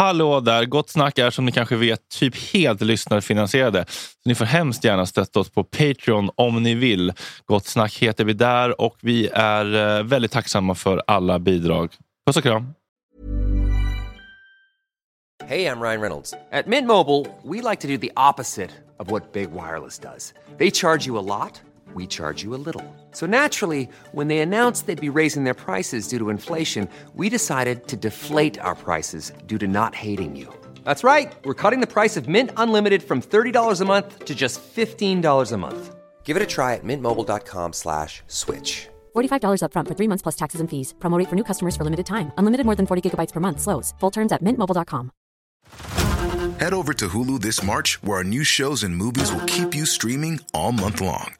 Hallå där! Gott snack är som ni kanske vet typ helt lyssnarfinansierade. Så ni får hemskt gärna stötta oss på Patreon om ni vill. Gott snack heter vi där och vi är eh, väldigt tacksamma för alla bidrag. Puss och kram! Hej, jag Ryan Reynolds. På Mint Mobile, we like to do the opposite of what Big Wireless does. They charge you a lot, we charge you a little. So naturally, when they announced they'd be raising their prices due to inflation, we decided to deflate our prices due to not hating you. That's right. We're cutting the price of Mint Unlimited from $30 a month to just $15 a month. Give it a try at mintmobile.com slash switch. $45 upfront for three months plus taxes and fees. Promote rate for new customers for limited time. Unlimited more than 40 gigabytes per month. Slows. Full terms at mintmobile.com. Head over to Hulu this March, where our new shows and movies will keep you streaming all month long.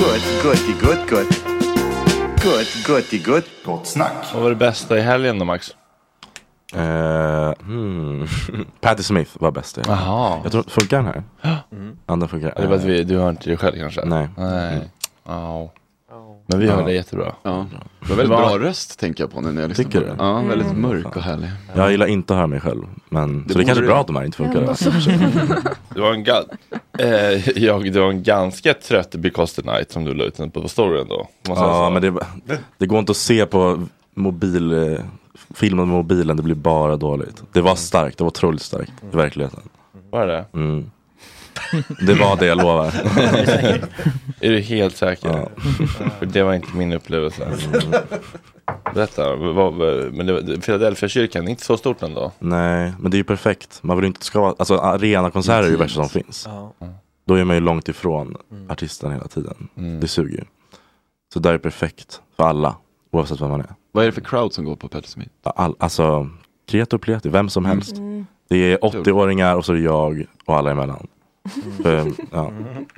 Good, goody, good, good. Good, goody, good. Gott snack. Vad var det bästa i helgen då Max? Uh, hmm. Patti Smith var bäst. Ja. Jaha. Jag tror, funkar den här? Ja, den funkar. Det var att vi, du hör inte det själv kanske? Nej. Nej. Ja. Men vi hör det jättebra. Ja. Det var väldigt bra röst tänker jag på nu när jag lyssnar Tycker på den. du? Ja, väldigt mörk och härlig. Jag gillar inte att höra mig själv. Men, så det kanske är bra att de här inte funkar. Det var en, ga- eh, jag, det var en ganska trött Because the Night som du la ut på storyn då. Måste jag Ja, säga. men det, det går inte att se på mobil, eh, filmen med mobilen, det blir bara dåligt. Det var starkt, det var otroligt starkt i verkligheten. Var det Mm. Det var det, jag lovar. Är du helt säker? Ja. För det var inte min upplevelse. Berätta, vad, men det, Philadelphia kyrkan är inte så stort ändå. Nej, men det är ju perfekt. Man vill inte ska vara, alltså arenakonserter är ju det värsta som finns. Då är man ju långt ifrån artisten hela tiden. Det suger ju. Så där är perfekt för alla, oavsett vem man är. Vad är det för crowd som går på Patti Smith? All, alltså, kreti och pleti, vem som helst. Det är 80-åringar och så är det jag och alla emellan. För, ja.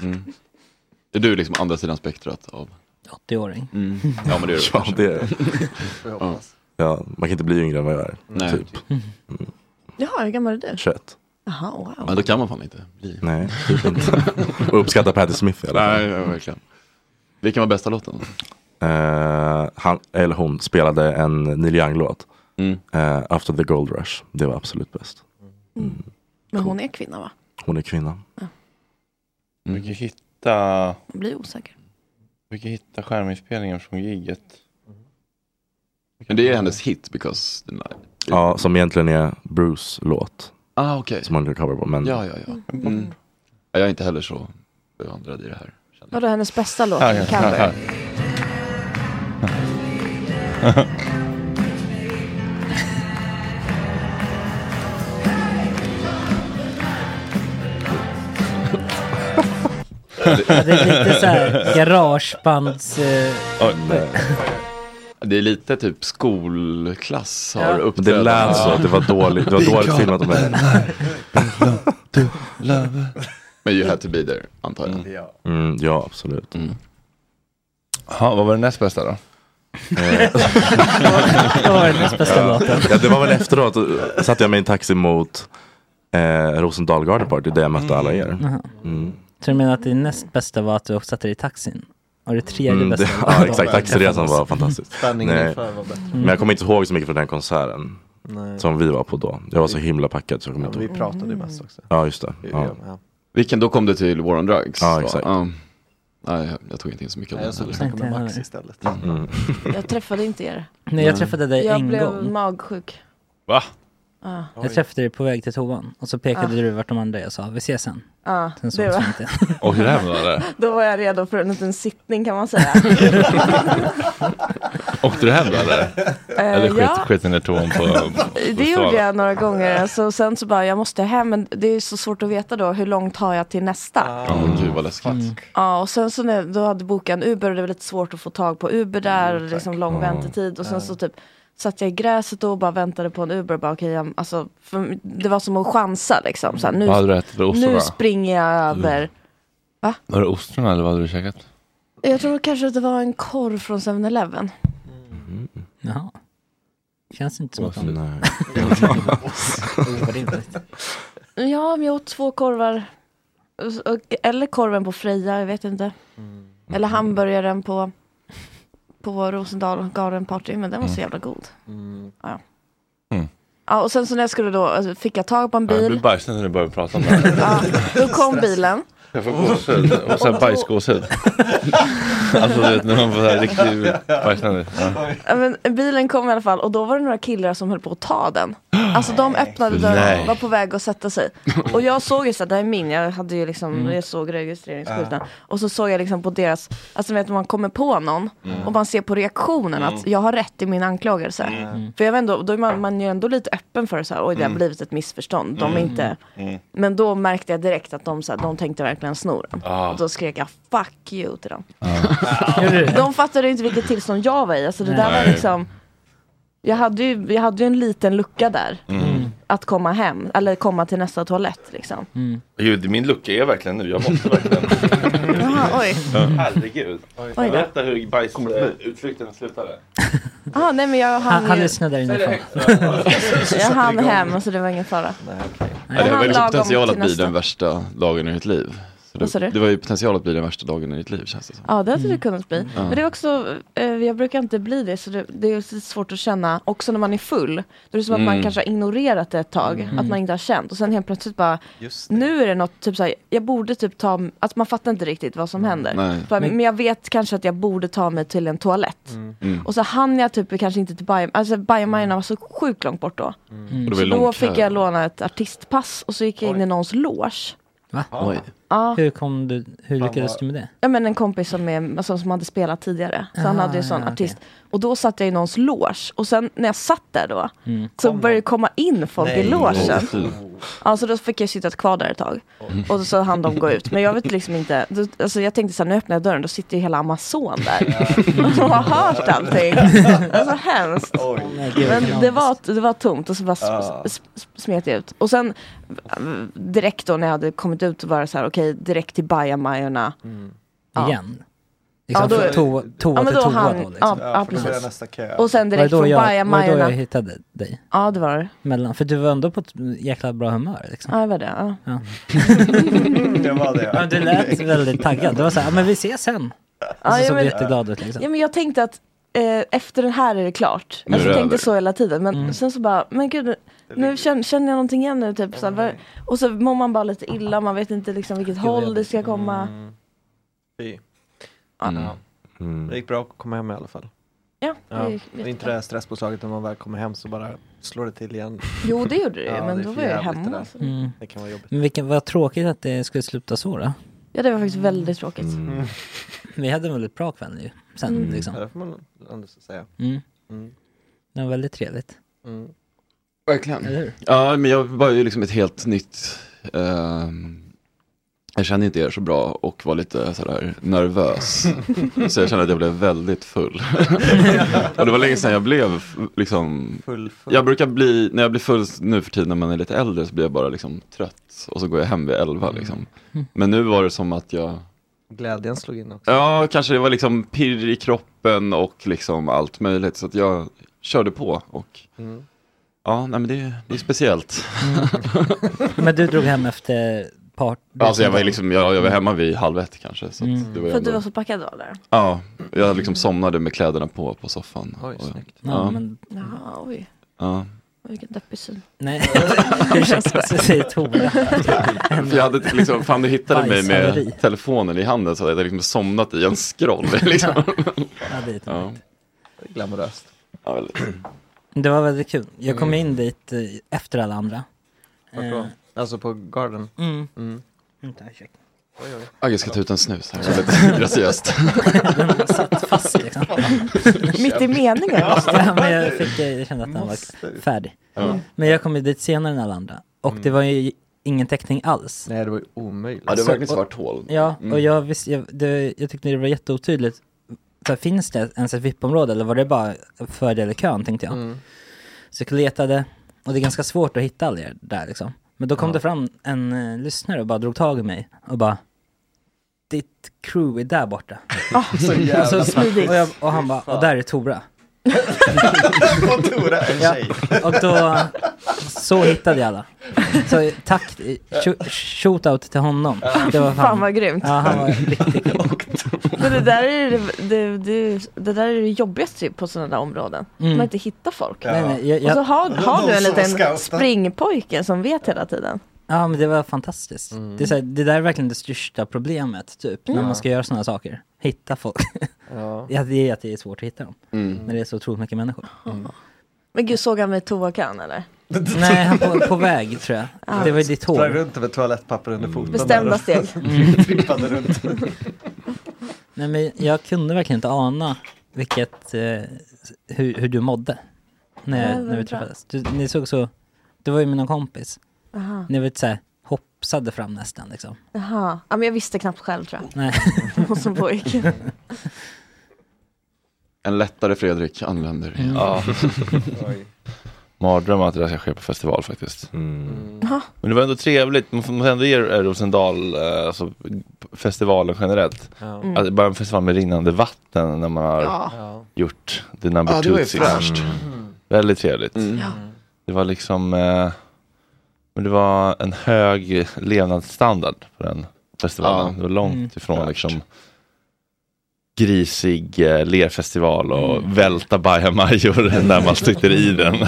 Mm. Är du liksom andra sidan spektrat av? 80-åring. Mm. Ja men det är du Ja, det, Ja. ja, man kan inte bli yngre än vad jag är. Nej. Typ. Jaha, hur gammal är du? 21. Jaha, wow. Men då kan man fan inte bli. Nej, typ inte. och uppskatta Patti Smith i alla fall. Nej, ja, verkligen. Vilken var bästa låten? Eh, han, eller hon spelade en Neil Young-låt. Mm. Eh, After the Gold Rush. Det var absolut bäst. Men hon är kvinna va? Hon är kvinna. Vi kan hitta, Jag blir osäker. vi kan hitta skärminspelningen från giget. Men det är hennes hit because the night. Ja, som egentligen är Bruce låt. Ah okej. Som hon gör cover på. Men Ja, ja, ja. Mm. ja. Jag är inte heller så bevandrad i det här. Vadå hennes bästa låt? Här, här, Cover? Ja, det är lite så här garagebands... Eh, jag. Det är lite typ skolklass har Ja. Men det uppträtt. lät så att det var dåligt. Det var dåligt filmat av mig. Men you had to be there, antar jag. Mm, ja, absolut. Mm. Ja, vad var det näst bästa då? vad var den näst bästa låten? Ja, det var väl efteråt. Då satte jag mig i en taxi mot eh, Rosendal Garden Party där jag mötte alla er. Mm. Så du menar att det näst bästa var att du också satte dig i taxin? Och det tredje Mm, bästa det, ja exakt, taxiresan var fantastisk. Spänningen Nej. inför var bättre. Men jag kommer inte ihåg så mycket från den konserten Nej. som vi var på då. Jag var så himla packad så jag kommer Ja, inte vi ihåg. pratade ju mest också. Ja just det. Vi- Ja. ja. Vilken, då kom du till War on Drugs? Ja, exakt. Nej, jag, jag tog inte in så mycket av Nej, jag såg med Max istället. Mm. Jag träffade inte er. Nej, jag träffade dig Jag en blev gång. magsjuk. Va? Ja, Jag träffade dig på väg till toan och så pekade Ah. du vart de andra är och sa vi ses sen. ja, Sen det sågs var, vi inte. Och hur hem var det? då var jag redo för en liten sittning kan man säga. Åkte du hem då eller? Eh, Eller skit, ja, skit ner tån på det gjorde jag några gånger. Alltså, sen så bara, jag måste hem, men det är så svårt att veta då hur långt har jag till nästa. Åh gud vad läskigt. Mm. Ja, och sen så när, då hade jag bokat en Uber och det var lite svårt att få tag på Uber där och liksom lång väntetid. Och sen så typ satt jag i gräset då och bara väntade på en Uber. Bara, okay, jag, alltså, för det var som att chansa liksom. Så här, nu, Vad hade du ätit ostron nu springer jag över. Var det ostron eller vad hade du käkat? Jag tror kanske att det var en korv från 7-Eleven. Jaha. Känns inte som att. Orimligt. Ja, men jag åt två korvar. Eller korven på Freja, jag vet inte. Eller hamburgaren på, på Rosendal Garden Party, men den var så jävla god. Ja. Mm. Ja, och sen så när jag skulle då, alltså, fick jag tag på en Jag blir bil. bajsnödig när du börjar prata om det här. Ja, då kom bilen. Jag får gåshud. Och sen bajsgåshud. Alltså du vet när man får så här riktigt bajsnödig. Ja. Men bilen kom i alla fall och då var det några killar som höll på att ta den. Alltså de öppnade dörren och var på väg att sätta sig. Och jag såg ju så här, det här är min, jag hade ju liksom, Mm. jag såg registreringsskylten. Och så såg jag liksom på deras, alltså vet man kommer på någon Mm. och man ser på reaktionen att jag har rätt i min anklagelse. Mm. För jag vet ändå, då är man, man är ju ändå lite öppen för det så här, oj det har blivit ett missförstånd. De är inte, men då märkte jag direkt att de, så här, de tänkte verkligen sno den. Ah. Och då skrek jag fuck you till dem. Det? De fattade inte vilket tillstånd jag var i. Alltså det där var Nej. liksom jag hade, ju, jag hade ju en liten lucka där. Att komma hem, eller komma till nästa toalett liksom. Gud, min lucka är verkligen nu. Jag måste verkligen. Jaha, oj. Herregud. Oj. Berätta hur bajsutflykten slutade. Ah, nej men jag Han, hann, han ju, lyssnade där inifrån. jag hann hem så det var ingen fara. Ja, det har Han väl lagom potential att bli nästa. den värsta dagen i ditt liv. Det, det var ju potential att bli den värsta dagen i ditt liv känns det som. Ja det hade det kunnat bli. Men det är också, eh, jag brukar inte bli det så det, det är svårt att känna, också när man är full. Då är det som att man kanske har ignorerat det ett tag, att man inte har känt. Och sen helt plötsligt bara, nu är det något, typ såhär, jag borde typ ta, att man fattar inte riktigt vad som händer. Nej. Bara, men jag vet kanske att jag borde ta mig till en toalett. Och så hann jag typ kanske inte till alltså Bajamajorna var så sjukt långt bort då. Så då fick jag låna ett artistpass och så gick jag in i någons loge. Va? Oj. Ja, Hur kom du, hur lyckades du med det? ja men en kompis som, är, alltså, som hade spelat tidigare. Så han hade ju sån ja, artist. Och då satt jag i någons loge. Och sen när jag satt där då. Så började det komma in folk i Nej. logen. Ja, så då fick jag sitta kvar där ett tag. Och så hann de gå ut. Men jag vet liksom inte. då- Alltså jag tänkte så här, nu öppnar jag dörren, då sitter ju hela Amazon där. Och har hört allting. Det var så hemskt. Gud, Men det var, det var tomt och så bara s- smet jag ut. Och sen direkt då när jag hade kommit ut så var det så här, okej direkt till bajamajorna. Ja. Igen? Liksom Ja, då- toa, toa Ja men till toa han, då liksom. ja, Ja, precis. nästa kö. Och sen Var det direkt då från jag, var det då jag bajamajorna. hittade dig? Ja det var det. Mellan, för du var ändå på ett jäkla bra humör liksom. Ja det var det. Ja. Ja. det var det. Ja, du lät väldigt taggad. Du var såhär, men vi ses sen. Och så Ja, såg jag du jätteglad ut liksom. ja men jag tänkte att eh, efter den här är det klart. Nu Alltså, det jag tänkte över. så hela tiden. Men Mm. sen så bara, men gud nu känner, känner jag någonting igen nu typ. Så här, vad- och så mår man bara lite illa, man vet inte liksom vilket håll det ska komma. Fy. Mm. Ja. Mm. Det gick bra att komma hem i alla fall. Ja, Ja. det gick Det är inte jättebra. det här stresspåslaget när man väl kommer hem så bara slår det till igen. Jo det gjorde det Ja, men det då var jag hemma. Alltså. Mm. Det kan vara jobbigt. Men vilken, vad tråkigt att det skulle sluta så då. Ja det var faktiskt väldigt tråkigt. Mm. Vi hade en väldigt bra kväll ju. Sen Mm. liksom. Ja, det får man ändå säga. Mm. Mm. Det var väldigt trevligt. Mm. Verkligen. Ja, men jag var ju liksom ett helt nytt ehm, jag kände inte er så bra och var lite sådär nervös. så jag kände att jag blev väldigt full. och det var länge sedan jag blev liksom Full, full. Jag brukar bli, när jag blir full nu för tiden när man är lite äldre så blir jag bara liksom trött och så går jag hem vid elva liksom. Men nu var det som att jag, Glädjen slog in också. ja kanske det var liksom pirr i kroppen och liksom allt möjligt så att jag körde på och Mm. ja, nej men det, det är speciellt. Men du drog hem efter part... Alltså jag var liksom, jag, jag var hemma vid halv ett kanske. Så att Mm. det var För att du var så packad då eller? Ja, jag liksom somnade med kläderna på på soffan. Oj, Och- snyggt. Ja, Ja. men Jaha, oj. Ja. Vilken deppig syn. nej. Ursäkta, så säger Tova. För jag hade liksom, fan du hittade mig med telefonen i handen så att jag hade liksom somnat i en scroll. Liksom. Ja, det, är Ja. Glamoröst. Ja, väldigt. det var väldigt kul. Jag kom in dit eh, efter alla andra. Vart då? Alltså på Garden? Mm. Mm. Vänta, ursäkta. Oj, oj. Agge ska ta ut en snus här, väldigt graciöst. Satt fast liksom. Mitt i meningen. Ja, men jag, fick, jag kände att den var färdig. Ja. Men jag kom ju dit senare än alla andra. Och det var ju ingen täckning alls. Nej, det var ju omöjligt. Ja, det var verkligen svart hål. Ja, Mm. och jag, visste, jag, det, jag tyckte det var jätteotydligt så finns det ens ett VIP-område eller var det bara fördel i kön tänkte jag. Mm. Så jag letade och det är ganska svårt att hitta alla där liksom. Men då kom Ja. det fram en eh, lyssnare och bara drog tag i mig och bara Ditt crew är där borta. så jävla och, smidigt. och, jag, och han bara, och där är Tora. Och Tora är en Ja, tjej. och då, så hittade jag alla. Så tack, sh- shootout till honom. Det var Fan vad grymt. Ja, han var riktigt cool. Men det där är det, det, det, det där är det jobbigaste på sådana där områden. Mm. Man inte hittar folk. Nej, nej, jag- Och så har, har du en liten springpojke som vet hela tiden. Ja men det var fantastiskt. Mm. Det, är så här, det där är verkligen det största problemet typ, när Mm. man ska göra sådana saker. Hitta folk. Ja. ja, det är att det är svårt att hitta dem. Mm. När det är så otroligt mycket människor. Men gud, såg han mig i toakön eller? Nej, han på, på väg tror jag. Ja. Det var ju ditt hår. Sprang runt med toalettpapper under foten. Bestämda steg. Mm. Trippade runt. Nej men jag kunde verkligen inte ana vilket, eh, hur, hur du mådde. När, Ja, när vi träffades. Du, ni såg så, du var ju med någon kompis. Aha. Ni var lite såhär, hoppsade fram nästan liksom. Jaha, ja, men jag visste knappt själv tror jag. Nej. Som pågick. En lättare Fredrik anländer. Mm. Ja. Mardröm att det där ska ske på festival faktiskt. Jaha. Men det var ändå trevligt, man får ändå ge Rosendal, eh, alltså festivalen generellt. Mm. Att det är bara en festival med rinnande vatten när man har Ja. Gjort the number Ja, det two season. fräscht. Mm. Väldigt trevligt. Mm. Ja. Det var liksom, eh, men det var en hög levnadsstandard på den festivalen. Ja. Det var långt Mm. ifrån Fräscht. liksom grisig eh, lerfestival och Mm. välta bajamajor när man sitter i den.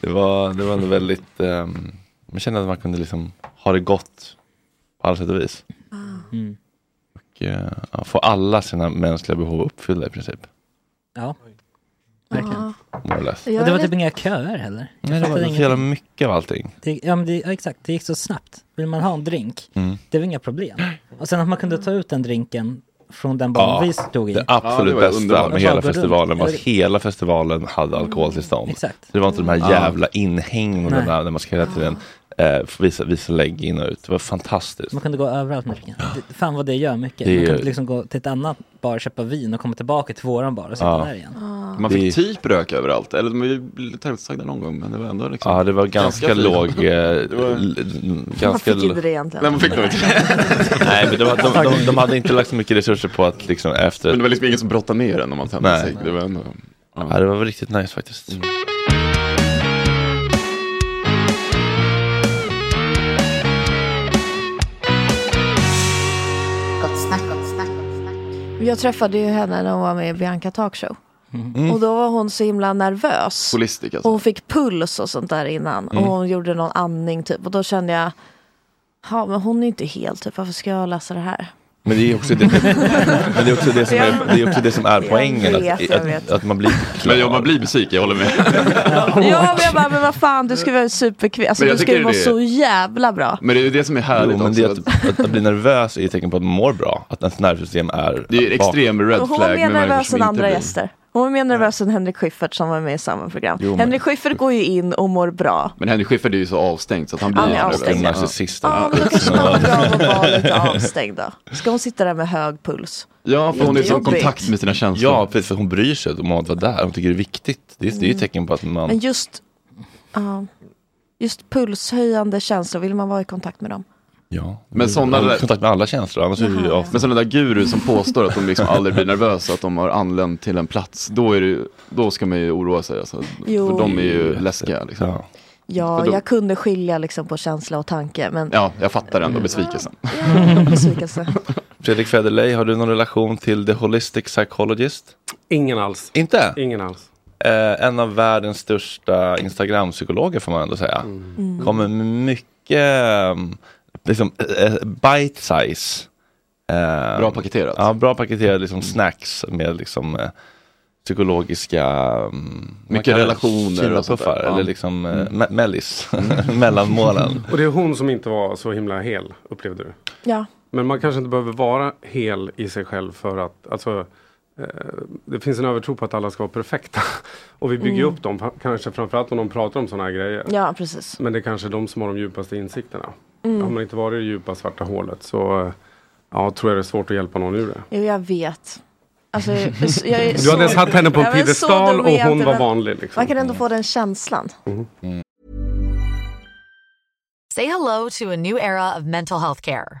det, var, det var ändå väldigt, ehm, man kände att man kunde liksom ha det gott på alla sätt och vis. Mm. Och, eh, ja, få alla sina mänskliga behov uppfyllda i princip. Ja, verkligen. Ja. More or less. Jag Och det var typ inga köer heller. Jag Nej, det var så jävla mycket av allting. Det, ja, men det, ja, exakt, det gick så snabbt. Vill man ha en drink, Mm. det var inga problem. Och sen att man kunde ta ut den drinken från den baren Ja, vi stod i. Det absolut Ja, det var bästa underbart. med Bara hela gå runt. festivalen var att hela festivalen hade alkoholtillstånd. Exakt. Det var inte de här jävla inhägnaderna Nej. där man ska hela tiden eh, visa, visa lägg in och ut. Det var fantastiskt. Man kunde gå överallt med drinken. Det- Fan vad det gör mycket. Det Man kunde liksom gå till ett annat bar och köpa vin och komma tillbaka till våran bar och sitta Ja. där igen. Man Det- fick typ röka överallt. Eller ju lite utsagda någon gång. Men det var ändå liksom. Ja, det var ganska, Ganska låg. Eh, Det var- l- Man ganska fick inte det egentligen. Nej, man fick nog inte. Nej, men de, de, de, de hade inte lagt så mycket resurser på att liksom efter... Men det var liksom ingen som brottade ner en om man tände Nej. sig. Det var ändå. Ja, Ja. det var riktigt nice faktiskt. Snack. Jag träffade ju henne när hon var med i Bianca Talkshow. Mm. Och då var hon så himla nervös. Holistik Och alltså. hon fick puls och sånt där innan. Mm. Och hon gjorde någon andning typ. Och då kände jag, ja men hon är inte helt typ, varför ska jag läsa det här? Men det är också det, men det, är också det, som, är, det är också det som är poängen. vet, att, jag att, att man blir klar. Men ja, man blir besviken, jag håller med. Ja men jag bara, men vad fan du ska vara superkvick. Alltså du ska ju vara det- så jävla bra. Men det är det som är härligt Jo, men också. det är att, att, att bli nervös är ett tecken på att man mår bra. Att ens nervsystem är Det är extrem red Hon flag mer med människor nervös än andra blir. gäster. Hon var mer nervös än Henrik Schyffert som var med i samma program. Jo, men- Henrik Schyffert går ju in och mår bra. Men Henrik Schyffert är ju så avstängd så att han blir Han är avstängd, ja. narcissist. Ja men då kanske bra att vara lite avstängd då. Ska hon sitta där med hög puls? Ja, för hon är i kontakt med sina känslor. Ja, precis. För hon bryr sig om att vara där. Hon tycker det är viktigt. Det är, det är ju ett tecken på att man... Men just, ja, just pulshöjande känslor, vill man vara i kontakt med dem? Ja. Men sådana där- kontakt med alla känslor. Annars är det av... Men sådana där guru som påstår att de liksom aldrig blir nervösa, att de har anlänt till en plats, då, är det, då ska man ju oroa sig. Alltså. Jo. För de är ju läskiga. Liksom. Ja. Ja, då- jag kunde skilja liksom på känsla och tanke, men Ja, jag fattar ändå besvikelsen. ja, besvikelse. Fredrik Federley, har du någon relation till The Holistic Psychologist? Ingen alls. Inte? Ingen alls. Eh, en av världens största Instagram-psykologer får man ändå säga. Mm. Kommer med mycket liksom, eh, bite size. Eh, Bra paketerat. Ja, bra paketerade liksom, snacks med liksom, eh, psykologiska vad Mycket relationer och sånt där. Ja. eller liksom eh, me- mellis, mellanmålen. Och det är hon som inte var så himla hel, upplevde du? Ja, Men man kanske inte behöver vara hel i sig själv för att, alltså, eh, det finns en övertro på att alla ska vara perfekta. Och vi bygger Mm. upp dem, kanske framförallt om de pratar om sådana här grejer. ja precis. Men det är kanske är de som har de djupaste insikterna. Mm. Har man inte varit i det djupa svarta hålet så, ja, tror jag det är svårt att hjälpa någon ur det. Jo, jag vet. Alltså, jag, jag är Du hade så- satt henne på en piedestal och hon var vanlig. Liksom. Man kan ändå få den känslan. Say hello to a new era of mental health care.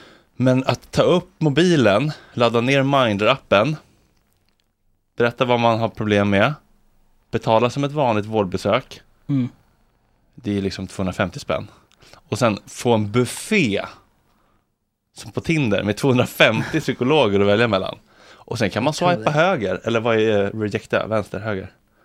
Men att ta upp mobilen, ladda ner Mindler-appen, berätta vad man har problem med, betala som ett vanligt vårdbesök, Mm. det är liksom 250 spänn. Och sen få en buffé som på Tinder med 250 psykologer att välja mellan. Och sen kan man swipa höger, eller vad är rejecta, vänster, höger?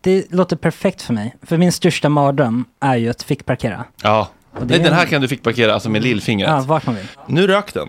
det låter perfekt för mig. För min största mardröm är ju att fick parkera. Ja, Och det den här kan du fick parkera alltså med lillfingret. Ja, vart man vill. Nu rök den.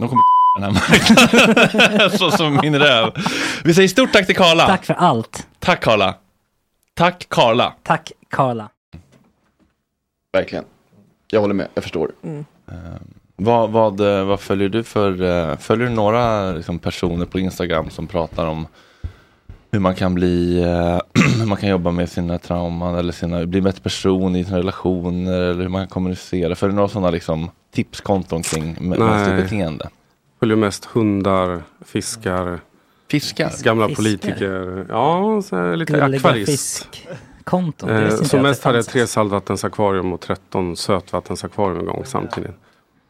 de kommer den här marknaden. Så som min röv. Vi säger stort tack till Karla. Tack för allt. Tack Karla. Tack Karla. Tack Karla. Verkligen. Jag håller med, jag förstår. Vad, vad, eh, vad följer du för, eh, följer du några liksom, personer på Instagram som pratar om hur man kan bli, eh, hur man kan jobba med sina trauman eller sina, bli en bättre person i sina relationer eller hur man kan kommunicera. Följer du några sådana liksom, tipskonton kring mä- mänskligt beteende? Följer mest hundar, fiskar. Fiskar? Gamla Fiskar. politiker. Ja, så lite Gulliga akvarist. Det Eh, som mest det hade jag tre saltvattensakvarium och 13 sötvattensakvarium en gång samtidigt.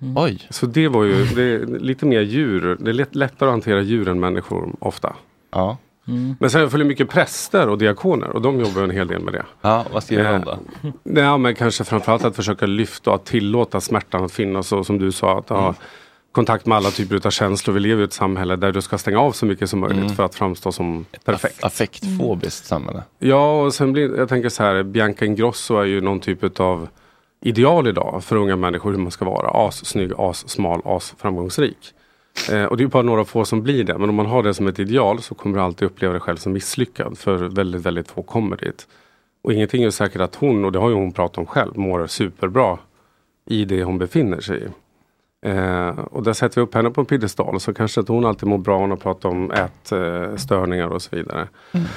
Mm. Oj. Så det var ju det är lite mer djur. Det är lätt, lättare att hantera djur än människor ofta. Ja. Mm. Men sen följer mycket präster och diakoner och de jobbar en hel del med det. Ja, vad skriver de då? Eh, Ja, men kanske framförallt att försöka lyfta och att tillåta smärtan att finnas och som du sa att ha kontakt med alla typer av känslor. Vi lever i ett samhälle där du ska stänga av så mycket som möjligt Mm. för att framstå som perfekt. Affektfobiskt samhälle. Ja, och sen blir jag tänker så här, Bianca Ingrosso är ju någon typ av ideal idag för unga människor hur man ska vara. As snygg, as smal, as framgångsrik. Eh, och det är bara några få som blir det. Men om man har det som ett ideal så kommer du alltid uppleva dig själv som misslyckad. För väldigt, väldigt få kommer dit. Och ingenting är säkert att hon, och det har ju hon pratat om själv, mår superbra i det hon befinner sig i. Eh, och där sätter vi upp henne på en piedestal så kanske inte hon alltid mår bra. Hon har pratat om ätstörningar och så vidare.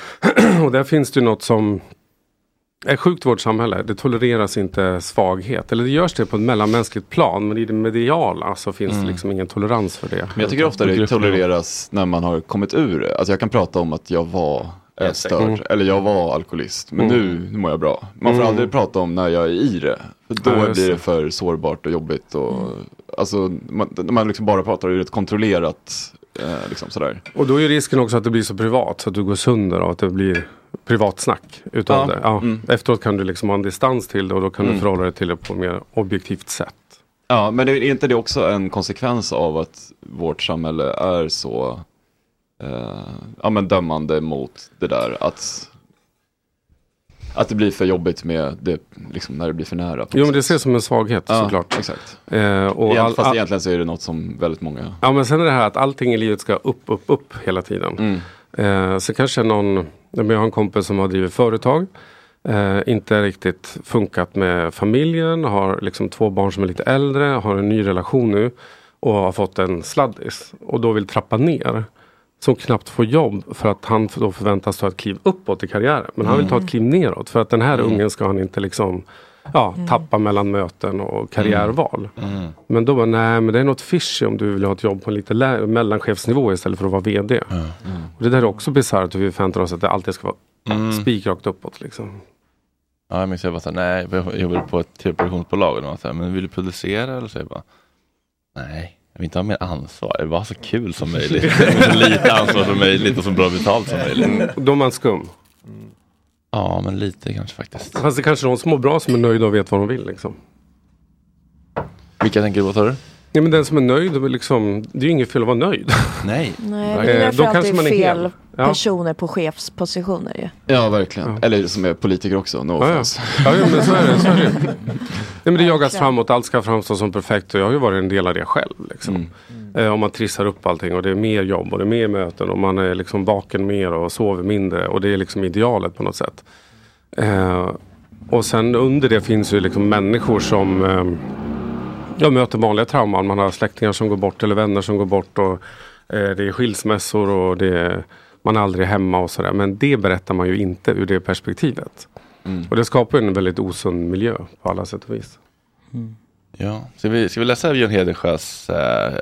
och där finns det ju något som är sjukt vårt samhälle. Det tolereras inte svaghet. Eller det görs det på ett mellanmänskligt plan. Men i det mediala så finns det liksom ingen tolerans för det. Men jag tycker ofta det tolereras när man har kommit ur det. Alltså jag kan prata om att jag var ätstörd Mm. eller jag var alkoholist. Men Mm. nu, nu mår jag bra. Man får Mm. aldrig prata om när jag är i det. Då Ja, blir det för sårbart och jobbigt. Och, Alltså man, man liksom bara pratar ur ett kontrollerat, eh, liksom sådär. Och då är risken också att det blir så privat så att du går sönder och att det blir privatsnack utav Ja. det. Ja. Mm. Efteråt kan du liksom ha en distans till det och då kan du Mm. förhålla dig till det på ett mer objektivt sätt. Ja, men är inte det också en konsekvens av att vårt samhälle är så eh, ja, men dömande mot det där? Att, att det blir för jobbigt med det, liksom, när det blir för nära. Jo men det ses som en svaghet Ja, såklart. exakt. Eh, och all- fast all- egentligen så är det något som väldigt många... Ja men sen är det här att allting i livet ska upp, upp, upp hela tiden. Mm. Eh, så kanske någon, jag har en kompis som har drivit företag. Eh, inte riktigt funkat med familjen, har liksom två barn som är lite äldre, har en ny relation nu. Och har fått en sladdis. Och då vill trappa ner. Som knappt får jobb för att han då förväntas ta ett kliv uppåt i karriären. Men han vill ta ett kliv neråt för att den här ungen ska han inte liksom ja, tappa mellan möten och karriärval. Mm. Men då var nej men det är något fishy om du vill ha ett jobb på en lite mellanchefsnivå istället för att vara VD. Och det där är också bisarrt hur vi förväntar oss att det alltid ska vara Mm. spikrakt uppåt. Liksom. Ja, jag minns jag så här, nej, jag jobbade på ett tv-produktionsbolag och de var så här, men vill du producera eller så? Jag bara, nej, jag vill inte ha mer ansvar, jag vill ha så kul som möjligt. så lite ansvar som möjligt och så bra betalt som möjligt. Då är man skum. Ja, men lite kanske faktiskt. Fast det kanske är de som mår bra som är nöjda och vet vad de vill. Liksom. Vilka tänker du på, sa du? Ja, men den som är nöjd, är liksom, det är ju inget fel att vara nöjd. Nej. Nej, Eh, det är därför då alltid kanske man är fel. Ja. personer på chefspositioner ju. Ja, verkligen. Eller som är politiker också, no Ja, ja. Ja, ja, men så är det. Så är det. Nej, men det jagas framåt, allt ska framstå som perfekt och jag har ju varit en del av det själv. Liksom. Eh, om man trissar upp allting och det är mer jobb och det är mer möten och man är liksom vaken mer och sover mindre och det är liksom idealet på något sätt. Eh, och sen under det finns ju liksom människor som eh, jag möter vanliga trauman. Man har släktingar som går bort eller vänner som går bort och eh, det är skilsmässor och det är, man är aldrig hemma och sådär. Men det berättar man ju inte ur det perspektivet. Mm. Och det skapar en väldigt osund miljö på alla sätt och vis. Ja. Ska, vi, ska vi läsa Björn Hedensjös äh,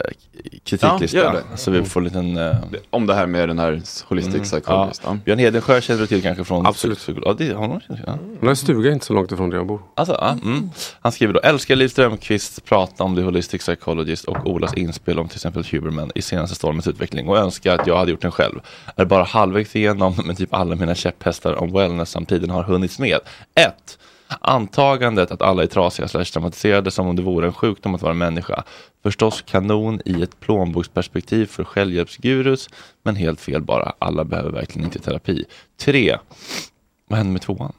kritiklista? Ja, gör det. Så vi får en liten... eh, Om det här med den här holistic Mm, psychologist. ja. Björn Hedensjö känner du till kanske från... Absolut. Ja, det har någon känt till, ja. Han har en stuga inte så långt ifrån där jag bor. Alltså, ja, mm. Han skriver då, älskar Liv Strömquist prata om The Holistic Psychologist och Olas inspel om till exempel Huberman i senaste stormens utveckling och önskar att jag hade gjort den själv. Är bara halvvägs igenom men typ alla mina käpphästar om wellness samtiden har hunnits med. 1. Antagandet att alla är trasiga slash traumatiserade som om det vore en sjukdom att vara människa. Förstås kanon i ett plånboksperspektiv för självhjälpsgurus men helt fel bara. Alla behöver verkligen inte terapi. 3. Vad hände med tvåan?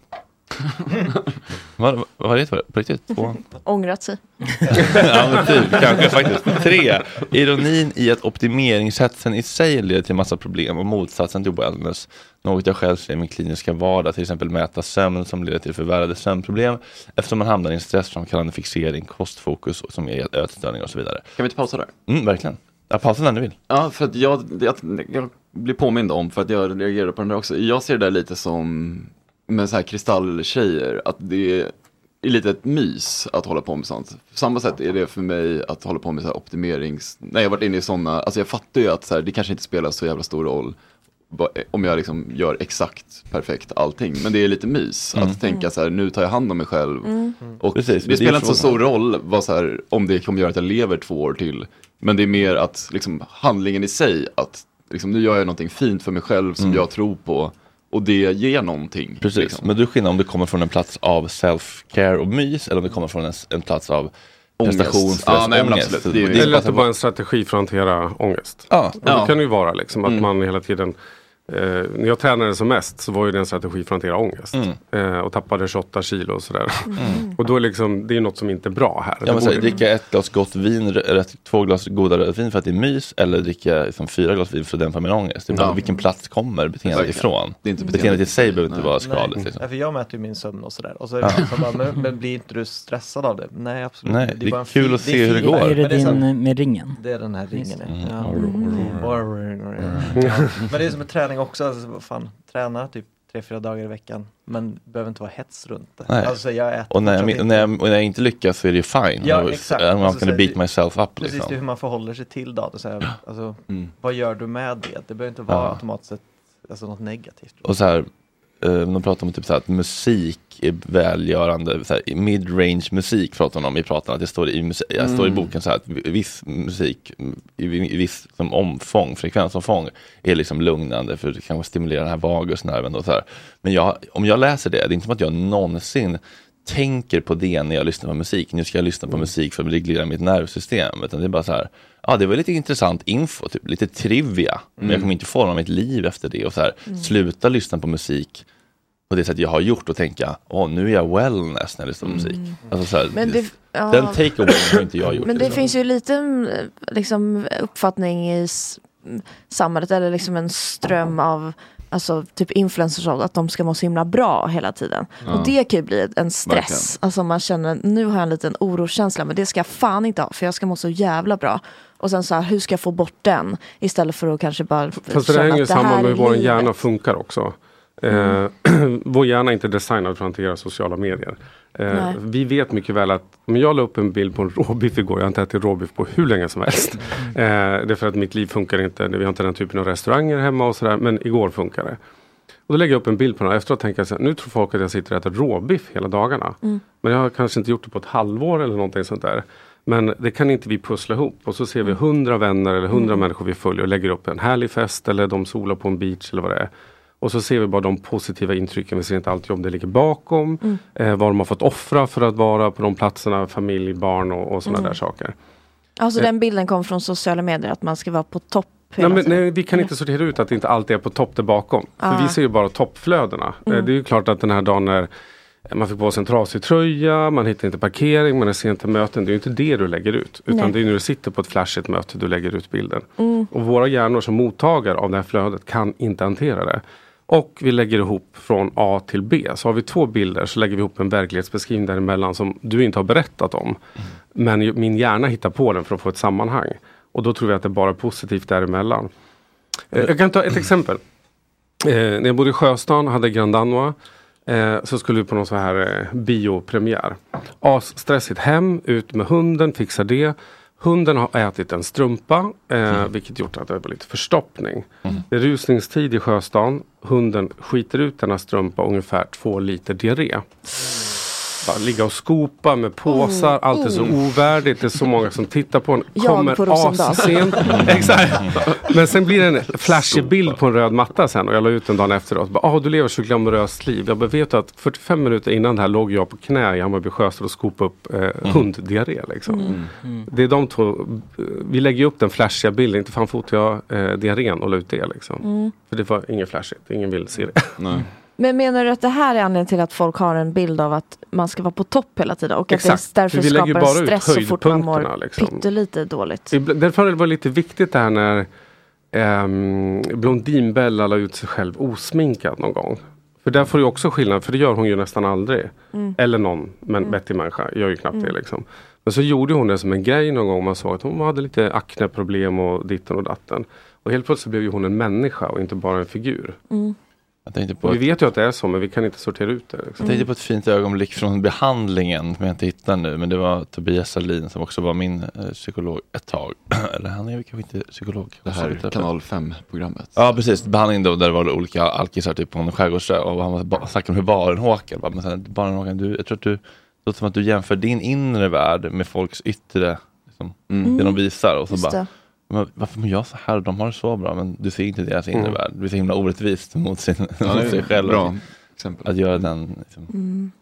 vad, var det på riktigt? Tvåan? Ångrat sig. ja men typ, kanske faktiskt. Tre, ironin i att optimeringshetsen i sig leder till massa problem och motsatsen till wellness. Något jag själv ser i min kliniska vardag, till exempel mäta sömn som leder till förvärrade sömnproblem eftersom man hamnar i en stressframkallande fixering, kostfokus som ger ätstörningar och så vidare. Kan vi inte pausa där? Mm, verkligen. Ja, pausa när du vill. Ja, för att jag, jag, jag blir påmind om, för att jag reagerar på den där också. Jag ser det där lite som med så här kristalltjejer, att det är lite ett mys att hålla på med sånt. På samma sätt är det för mig att hålla på med så här optimerings... När jag har varit inne i sådana, alltså jag fattar ju att så här, det kanske inte spelar så jävla stor roll om jag liksom gör exakt perfekt allting. Men det är lite mys Mm. att tänka så här, nu tar jag hand om mig själv. Mm. Och Precis, det spelar inte så stor roll vad så här, om det kommer göra att jag lever två år till. Men det är mer att liksom, handlingen i sig, att liksom, nu gör jag någonting fint för mig själv som Mm. jag tror på. Och det ger någonting. Precis, liksom. men du skillnad om det kommer från en plats av self-care och mys eller om det kommer från en, en plats av Ångest. prestation, stress, Ja, nej, men ångest. absolut. Det Det är Eller att bara- det bara är en strategi för att hantera ångest. Ja. Och det Ja. kan ju vara liksom att Mm. man hela tiden Eh, när jag tränade som mest så var ju det en strategi för att hantera ångest. Mm. Eh, och tappade 28 kilo och sådär. Och då är liksom, det är något som inte är bra här. Ja, Det men dricka ett glas gott vin, rätt, två glas goda rödvin för att det är mys eller dricka liksom, fyra glas vin för att dämpa min ångest. Det är bara Ja. vilken plats kommer beteendet ifrån. Det är inte beteendet, beteendet. i sig behöver inte Nej. vara skadligt. Nej. Liksom. Ja, för jag mäter ju min sömn och sådär. Och så är Ja. det så bara, men, men blir inte du stressad av det? Nej absolut Nej, det är bara en kul att se hur det går. Är det din med ringen? Det är den här ringen. Det. Ja. Mm. Ja. Men det är som med träning också, alltså, vad fan, träna typ tre, fyra dagar i veckan. Men det behöver inte vara hets runt det. Nej. Alltså, jag äter och, när jag, och, när jag, när jag inte lyckas så är det ju fine. Ja, Och- exakt. I'm Alltså, gonna beat myself up. Precis, Liksom. det är hur man förhåller sig till datorn. Så här, alltså, Mm. Vad gör du med det? Det behöver inte vara Ja. automatiskt alltså, något negativt. Och så här, eh, de pratar om typ så här, att musik är välgörande, så här, mid-range musik pratar de om i pratarna, att det står i, musik, jag står i Mm. boken så här att viss musik i, i viss som omfång, frekvensomfång är liksom lugnande för det kanske stimulerar den här vagusnerven och så här. Men jag, om jag läser det, det är inte som att jag någonsin tänker på det när jag lyssnar på musik. Nu ska jag lyssna på musik för att reglera mitt nervsystem. Utan det är bara så här, ja det var lite intressant info, typ, lite trivia. Men jag Mm. kommer inte forma mitt liv efter det. Och så här, Mm. Sluta lyssna på musik på det sätt jag har gjort och tänka, åh nu är jag wellness när jag lyssnar på musik. Alltså så här, Mm. Men det- ja. Den takeawayen har inte jag gjort. Men det liksom. finns ju lite mm, liksom, uppfattning i mm, samhället eller liksom en ström av alltså, typ influencers av att de ska må så himla bra hela tiden. Ja. Och det kan ju bli en stress. Verkligen. Alltså man känner, nu har jag en liten oroskänsla men det ska jag fan inte ha för jag ska må så jävla bra. Och sen så här, hur ska jag få bort den? Istället för att kanske bara Fast det känna hänger ju att det här samman med hur vår hjärna funkar också. Eh, vår hjärna är inte designad för att hantera sociala medier. Eh, vi vet mycket väl att om jag la upp en bild på en råbiff igår, jag har inte ätit råbiff på hur länge som helst. Eh, det är för att mitt liv funkar inte, vi har inte den typen av restauranger hemma och sådär, men igår funkar det. Och då lägger jag upp en bild på den och efteråt tänker jag så här, nu tror folk att jag sitter och äter råbiff hela dagarna. Mm. Men jag har kanske inte gjort det på ett halvår eller någonting sånt där. Men det kan inte vi pussla ihop och så ser vi hundra vänner eller hundra Mm. människor vi följer och lägger upp en härlig fest eller de solar på en beach eller vad det är. Och så ser vi bara de positiva intrycken, vi ser inte alltid om det ligger bakom. Mm. Eh, vad de har fått offra för att vara på de platserna, familj, barn och, och sådana Mm. där saker. Alltså Eh. den bilden kom från sociala medier att man ska vara på topp Nej, men, nej, vi kan inte sortera ut att det inte alltid är på topp där bakom. Ah. För vi ser ju bara toppflödena. Mm. Eh, Det är ju klart att den här dagen när man fick på sig en trasig tröja, man hittar inte parkering, man är sent till möten. Det är ju inte det du lägger ut. Utan Nej. det är när du sitter på ett flashigt möte du lägger ut bilden. Mm. Och våra hjärnor som mottagare av det här flödet kan inte hantera det. Och vi lägger ihop från A till B. Så har vi två bilder så lägger vi ihop en verklighetsbeskrivning däremellan som du inte har berättat om. Men min hjärna hittar på den för att få ett sammanhang. Och då tror vi att det bara är positivt däremellan. Eh, jag kan ta ett exempel. Eh, när jag bodde i Sjöstan hade Grand Danois. Eh, så skulle vi på någon sån här eh, biopremiär. Asstressigt hem, ut med hunden, fixar det. Hunden har ätit en strumpa eh, vilket gjort att det var lite förstoppning. Det är rusningstid i Sjöstan. Hunden skiter ut denna strumpa ungefär två liter diarré. Bara ligga och skopa med påsar, Oh, allt är så oh. ovärdigt. Det är så många som tittar på en. Jag Kommer på assent. Exakt. Men sen blir det en flashig bild på en röd matta sen och jag la ut den dagen efteråt. Bara, ah, du lever så glamoröst liv. Jag bara, vet att 45 minuter innan det här låg jag på knä i Hammarby Sjöstad och skopade upp eh, hunddiarré. Liksom. Mm. Det är de två. Vi lägger upp den flashiga bilden. Inte fan fotar jag eh, diarrén och la ut det. Liksom. Mm. För det var inget flashigt. Ingen vill se det. Men menar du att det här är anledningen till att folk har en bild av att man ska vara på topp hela tiden och att Exakt. det därför För vi skapar bara stress så fort man mår liksom. pyttelite dåligt? Därför har det lite viktigt det här när um, Blondinbella la ut sig själv osminkad någon gång. För där får du också skillnad, för det gör hon ju nästan aldrig. Mm. Eller någon men vettig människa gör ju knappt det liksom. Men så gjorde hon det som en grej någon gång. Man såg att hon hade lite akneproblem och ditten och datten. Och helt plötsligt blev ju hon en människa och inte bara en figur. Mm. Jag tänkte på Och vi ett- vet ju att det är så men vi kan inte sortera ut det. Liksom. Jag tänkte på ett fint ögonblick från behandlingen som jag inte hittar nu. Men det var Tobias Salin som också var min eh, psykolog ett tag. Eller han är väl kanske inte psykolog. Det här kanal 5-programmet. Ja precis, behandling då där det var olika alkisar typ på en skärgårdsö och han snackade om hur baren Håkan bara, men sen, baren Håkan, du, jag tror att du, det låter som att du jämför din inre värld med folks yttre, liksom, Mm. det de visar och så Just bara, det. Men varför mår jag så här? De har det så bra, men du ser inte deras inre Mm. värld. Det blir så himla orättvist mot, sin, Ja, mot sig själv. bra exempel. Att göra den liksom, Mm.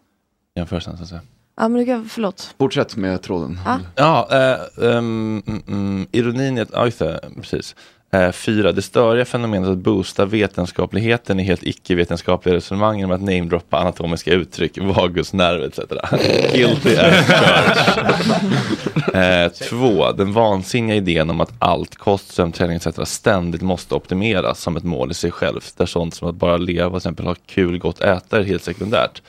jämförelsen så att säga. Ja men kan, förlåt. Fortsätt med tråden. Ja. Ja, eh, ehm, mm, ironin är att, ja just det, precis. Eh, fyra, det störiga fenomenet att boosta vetenskapligheten i helt icke-vetenskapliga resonemang genom att namedroppa anatomiska uttryck, vagusnerv etc. Guilty as charged. eh, två, den vansinniga idén om att allt, kost, sömn, träning etc. ständigt måste optimeras som ett mål i sig självt. Där sånt som att bara leva, till exempel ha kul, gott, äta är helt sekundärt.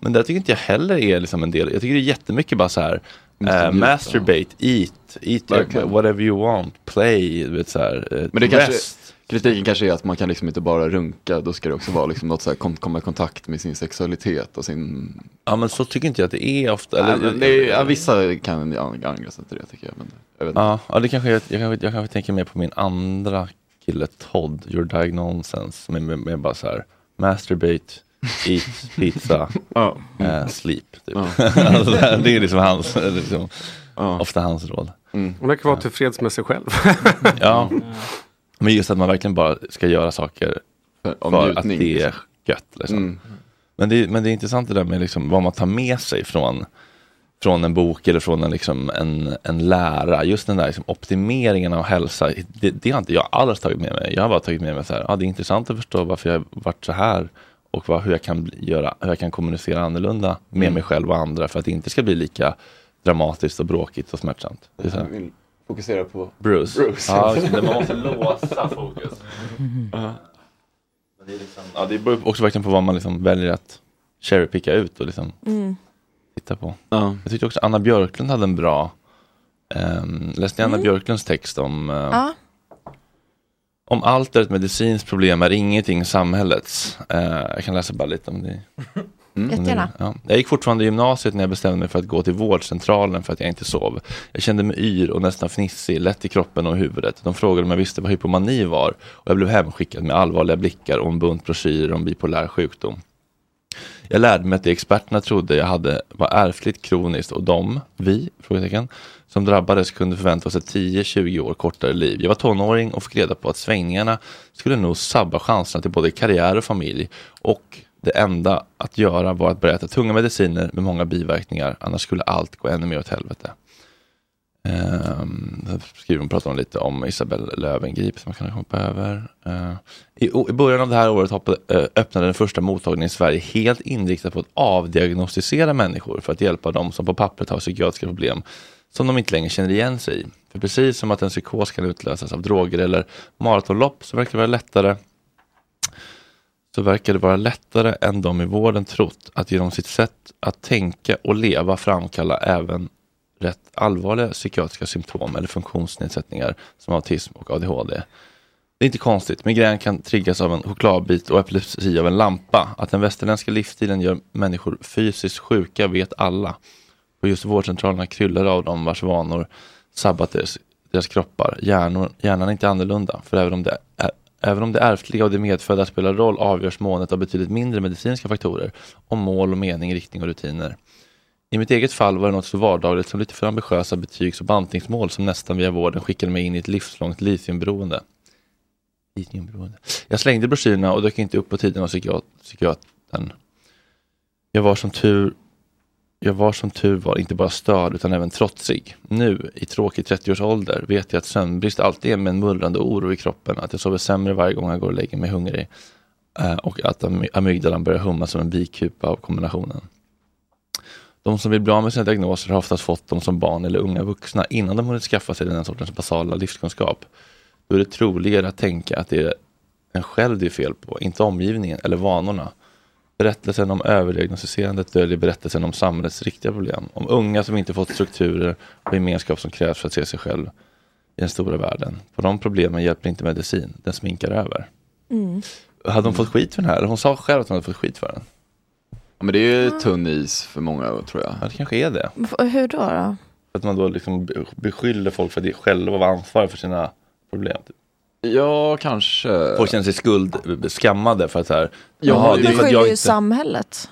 Men det tycker inte jag heller är liksom en del. Jag tycker det är jättemycket bara så här. Njuta. masturbate, eat, eat Verkligen. whatever you want, play, du vet så här. eh, Men det kanske, kritiken kanske är att man kan liksom inte bara runka, då ska det också vara liksom något så här, kom, komma i kontakt med sin sexualitet och sin... Ja men så tycker inte jag att det är ofta. Nej, Eller, det är, ja, vissa kan ja, angränsa till det tycker jag. Men jag. Ja, ja det kanske jag, jag, kanske, jag kanske tänker mer på min andra kille Todd, Your Diagnosens, med, med, med bara så här masturbate, eat, pizza, Ja. eh, sleep. Typ. Ja. alltså, det är liksom hans, liksom, ofta hans råd. Mm. Hon verkar vara tillfreds med sig själv. Ja, men just att man verkligen bara ska göra saker om för att det är liksom. gött. Liksom. Mm. Men, det, men det är intressant det där med liksom vad man tar med sig från, från en bok eller från en, liksom, en, en lära. Just den där liksom, optimeringen av hälsa, det, det har inte jag alls tagit med mig. Jag har bara tagit med mig så här, ah, det är intressant att förstå varför jag har varit så här och vad, hur, jag kan göra, hur jag kan kommunicera annorlunda med Mm. mig själv och andra för att det inte ska bli lika dramatiskt och bråkigt och smärtsamt. Jag vill fokusera på Bruce. Bruce. Ja, man måste låsa fokus. Ja. Men det, är liksom, ja, det beror också verkligen på vad man liksom väljer att cherrypicka ut och liksom Mm. titta på. Ja. Jag tyckte också Anna Björklund hade en bra, um, läste ni Anna Mm. Björklunds text om, eh, Ja. Om allt är ett medicinskt problem är ingenting samhällets. Eh, jag kan läsa bara lite om det. Mm. Jättegärna. Ja. Jag gick fortfarande i gymnasiet när jag bestämde mig för att gå till vårdcentralen för att jag inte sov. Jag kände mig yr och nästan fnissig, lätt i kroppen och huvudet. De frågade om jag visste vad hypomani var och jag blev hemskickad med allvarliga blickar och en bunt broschyrer om bipolär sjukdom. Jag lärde mig att det experterna trodde jag hade var ärftligt kroniskt och de, vi, frågetecken, som drabbades kunde förvänta sig 10-20 år kortare liv. Jag var tonåring och fick reda på att svängningarna skulle nog sabba chanserna till både karriär och familj och det enda att göra var att börja äta tunga mediciner med många biverkningar, annars skulle allt gå ännu mer åt helvete. Um, skriver hon pratar hon lite om Isabelle Löwengrip som man kan hoppa över. Uh, i, I början av det här året hoppade, eh, öppnade den första mottagningen i Sverige helt inriktad på att avdiagnostisera människor för att hjälpa dem som på pappret har psykiatriska problem som de inte längre känner igen sig i. För precis som att en psykos kan utlösas av droger eller maratonlopp så verkar det vara lättare så verkar det vara lättare än de i vården trott att genom sitt sätt att tänka och leva framkalla även rätt allvarliga psykiatriska symptom eller funktionsnedsättningar som autism och ADHD. Det är inte konstigt, migrän kan triggas av en chokladbit och epilepsi av en lampa. Att den västerländska livsstilen gör människor fysiskt sjuka vet alla och just vårdcentralerna kryllar av dem vars vanor sabbat deras, deras kroppar. Hjärnor, hjärnan är inte annorlunda, för även om, det är, även om det ärftliga och det medfödda spelar roll avgörs måendet av betydligt mindre medicinska faktorer om mål och mening, riktning och rutiner. I mitt eget fall var det något så vardagligt som lite för ambitiösa betygs och bantningsmål som nästan via vården skickade mig in i ett livslångt litiumberoende. Litiumberoende. Jag slängde broschyrerna och dök inte upp på tiden av psykiatern. Jag var som tur jag var som tur var inte bara störd utan även trotsig. Nu, i tråkig 30-årsålder, vet jag att sömnbrist alltid är med en mullrande oro i kroppen, att jag sover sämre varje gång jag går och lägger mig hungrig eh, och att amygdalan börjar humma som en bikupa av kombinationen. De som vill bli av med sina diagnoser har oftast fått dem som barn eller unga vuxna innan de hunnit skaffa sig den sortens basala livskunskap. Då är det troligare att tänka att det är en själv det är fel på, inte omgivningen eller vanorna. Berättelsen om överdiagnostiserandet döljer berättelsen om samhällets riktiga problem. Om unga som inte fått strukturer och gemenskap som krävs för att se sig själv i den stora världen. På de problemen hjälper inte medicin, den sminkar över. Mm. Hade hon fått skit för den här? Hon sa själv att hon hade fått skit för den. Ja, men det är ju tunn is för många tror jag. Ja, det kanske är det. Hur då? då? Att man då liksom be- beskyller folk för att själva vara ansvariga för sina problem. Typ. Ja, kanske. Folk känner sig skuld, skammade för att så här, Ja, det är för att jag ju inte... samhället.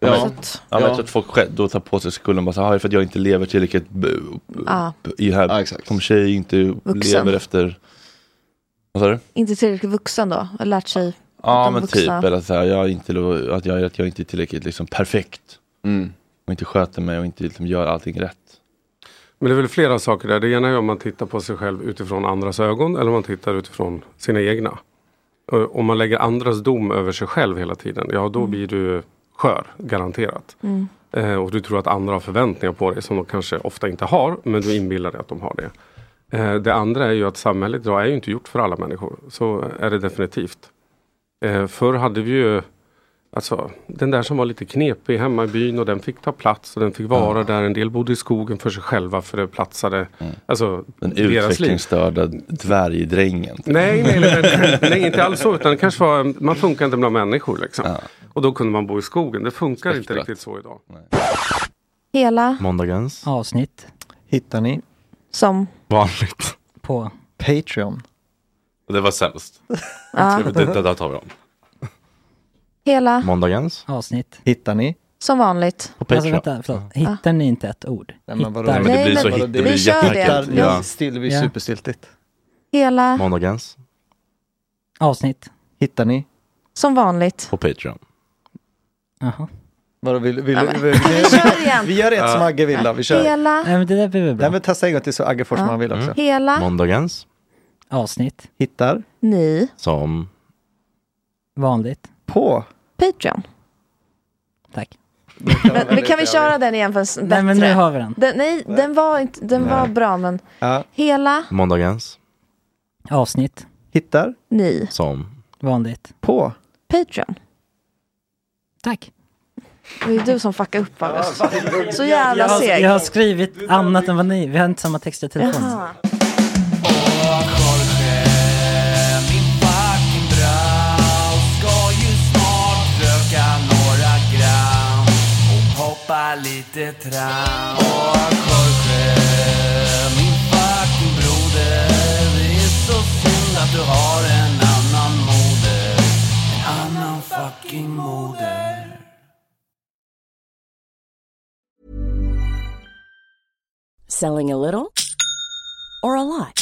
Ja, att- ja, men jag tror att folk själv då tar på sig skulden bara så här, "Ah, för att jag inte lever tillräckligt b- Ja. b- i här, som tjej inte Vuxen. lever efter, vad sa du? Inte tillräckligt vuxen då, har lärt sig. Ja men vuxna. typ, eller så här, jag är inte, att, jag, att jag inte är tillräckligt liksom perfekt. Mm. Och inte sköter mig och inte liksom gör allting rätt. Men det är väl flera saker där. Det ena är om man tittar på sig själv utifrån andras ögon eller om man tittar utifrån sina egna. Om man lägger andras dom över sig själv hela tiden, ja då blir du skör, garanterat. Mm. Eh, och du tror att andra har förväntningar på dig som de kanske ofta inte har, men du inbillar dig att de har det. Eh, det andra är ju att samhället idag är ju inte gjort för alla människor. Så är det definitivt. Eh, förr hade vi ju Alltså, den där som var lite knepig hemma i byn och den fick ta plats och den fick vara där. En del bodde i skogen för sig själva för det platsade. Alltså, Den utvecklingsstörda dvärgdrängen. Nej, nej, nej, nej, inte alls så. Utan det kanske var, man funkar inte bland människor. Liksom. Och då kunde man bo i skogen. Det funkar inte riktigt så idag. Hela Måndagens. Avsnitt. Hittar ni som Vanligt. På Patreon. Det var sämst. Ja. Det, det, där tar vi om. Hela Måndagens. Avsnitt. Hittar ni? som vanligt. På Alltså vänta, förlåt. Hittar ni inte ett ord? Nej, men vadå? Hittar. Nej, men det blir så hit, det vi blir kör det. jätteenkelt. Ja. Still, det blir Ja. superstiltigt. Hela Måndagens. Avsnitt. Hittar ni? som vanligt. På Patreon. Jaha. Vadå, vill, vill, Ja, vill, Vi igen. vi gör ett som Agge vill då. Vi kör. Hela, Nej men det där blir väl bra. Nej men testa en gång till så Agge får som han vill också. Mm. hela Måndagens. Avsnitt. Hittar ni Som. Vanligt. På. Patreon. Tack. Men, men kan vi köra den igen för bättre? Nej men nu har vi den. den, nej, den var, inte, den var bra men Ja. hela Måndagens. Avsnitt. Hittar ni Som. Vanligt. på. Patreon. Tack. Det är du som fuckar upp August. Så jävla Jag har, seg. jag har skrivit annat än vad ni, vi har inte samma text i telefon. Jaha. Hoppa lite tram. Och Jorge, min fucking broder. Det är så synd att du har en annan moder. En annan fucking moder. Selling a little or a lot?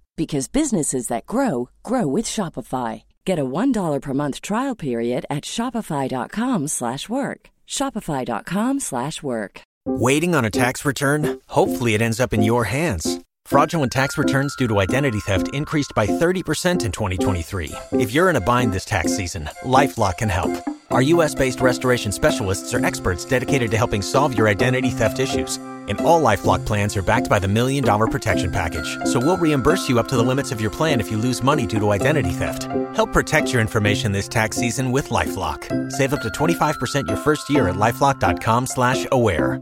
because businesses that grow grow with Shopify. Get a $1 per month trial period at shopify.com slash work. shopify.com slash work. Waiting on a tax return? Hopefully, it ends up in your hands. Fraudulent tax returns due to identity theft increased by 30% in 2023. If you're in a bind this tax season, LifeLock can help. Our US based restoration specialists are experts dedicated to helping solve your identity theft issues. And all Lifelock plans are backed by the Million Dollar Protection Package. So we'll reimburse you up to the limits of your plan if you lose money due to identity theft. Help protect your information this tax season with LifeLock. Save up to 25% your first year at LifeLock.com slash aware.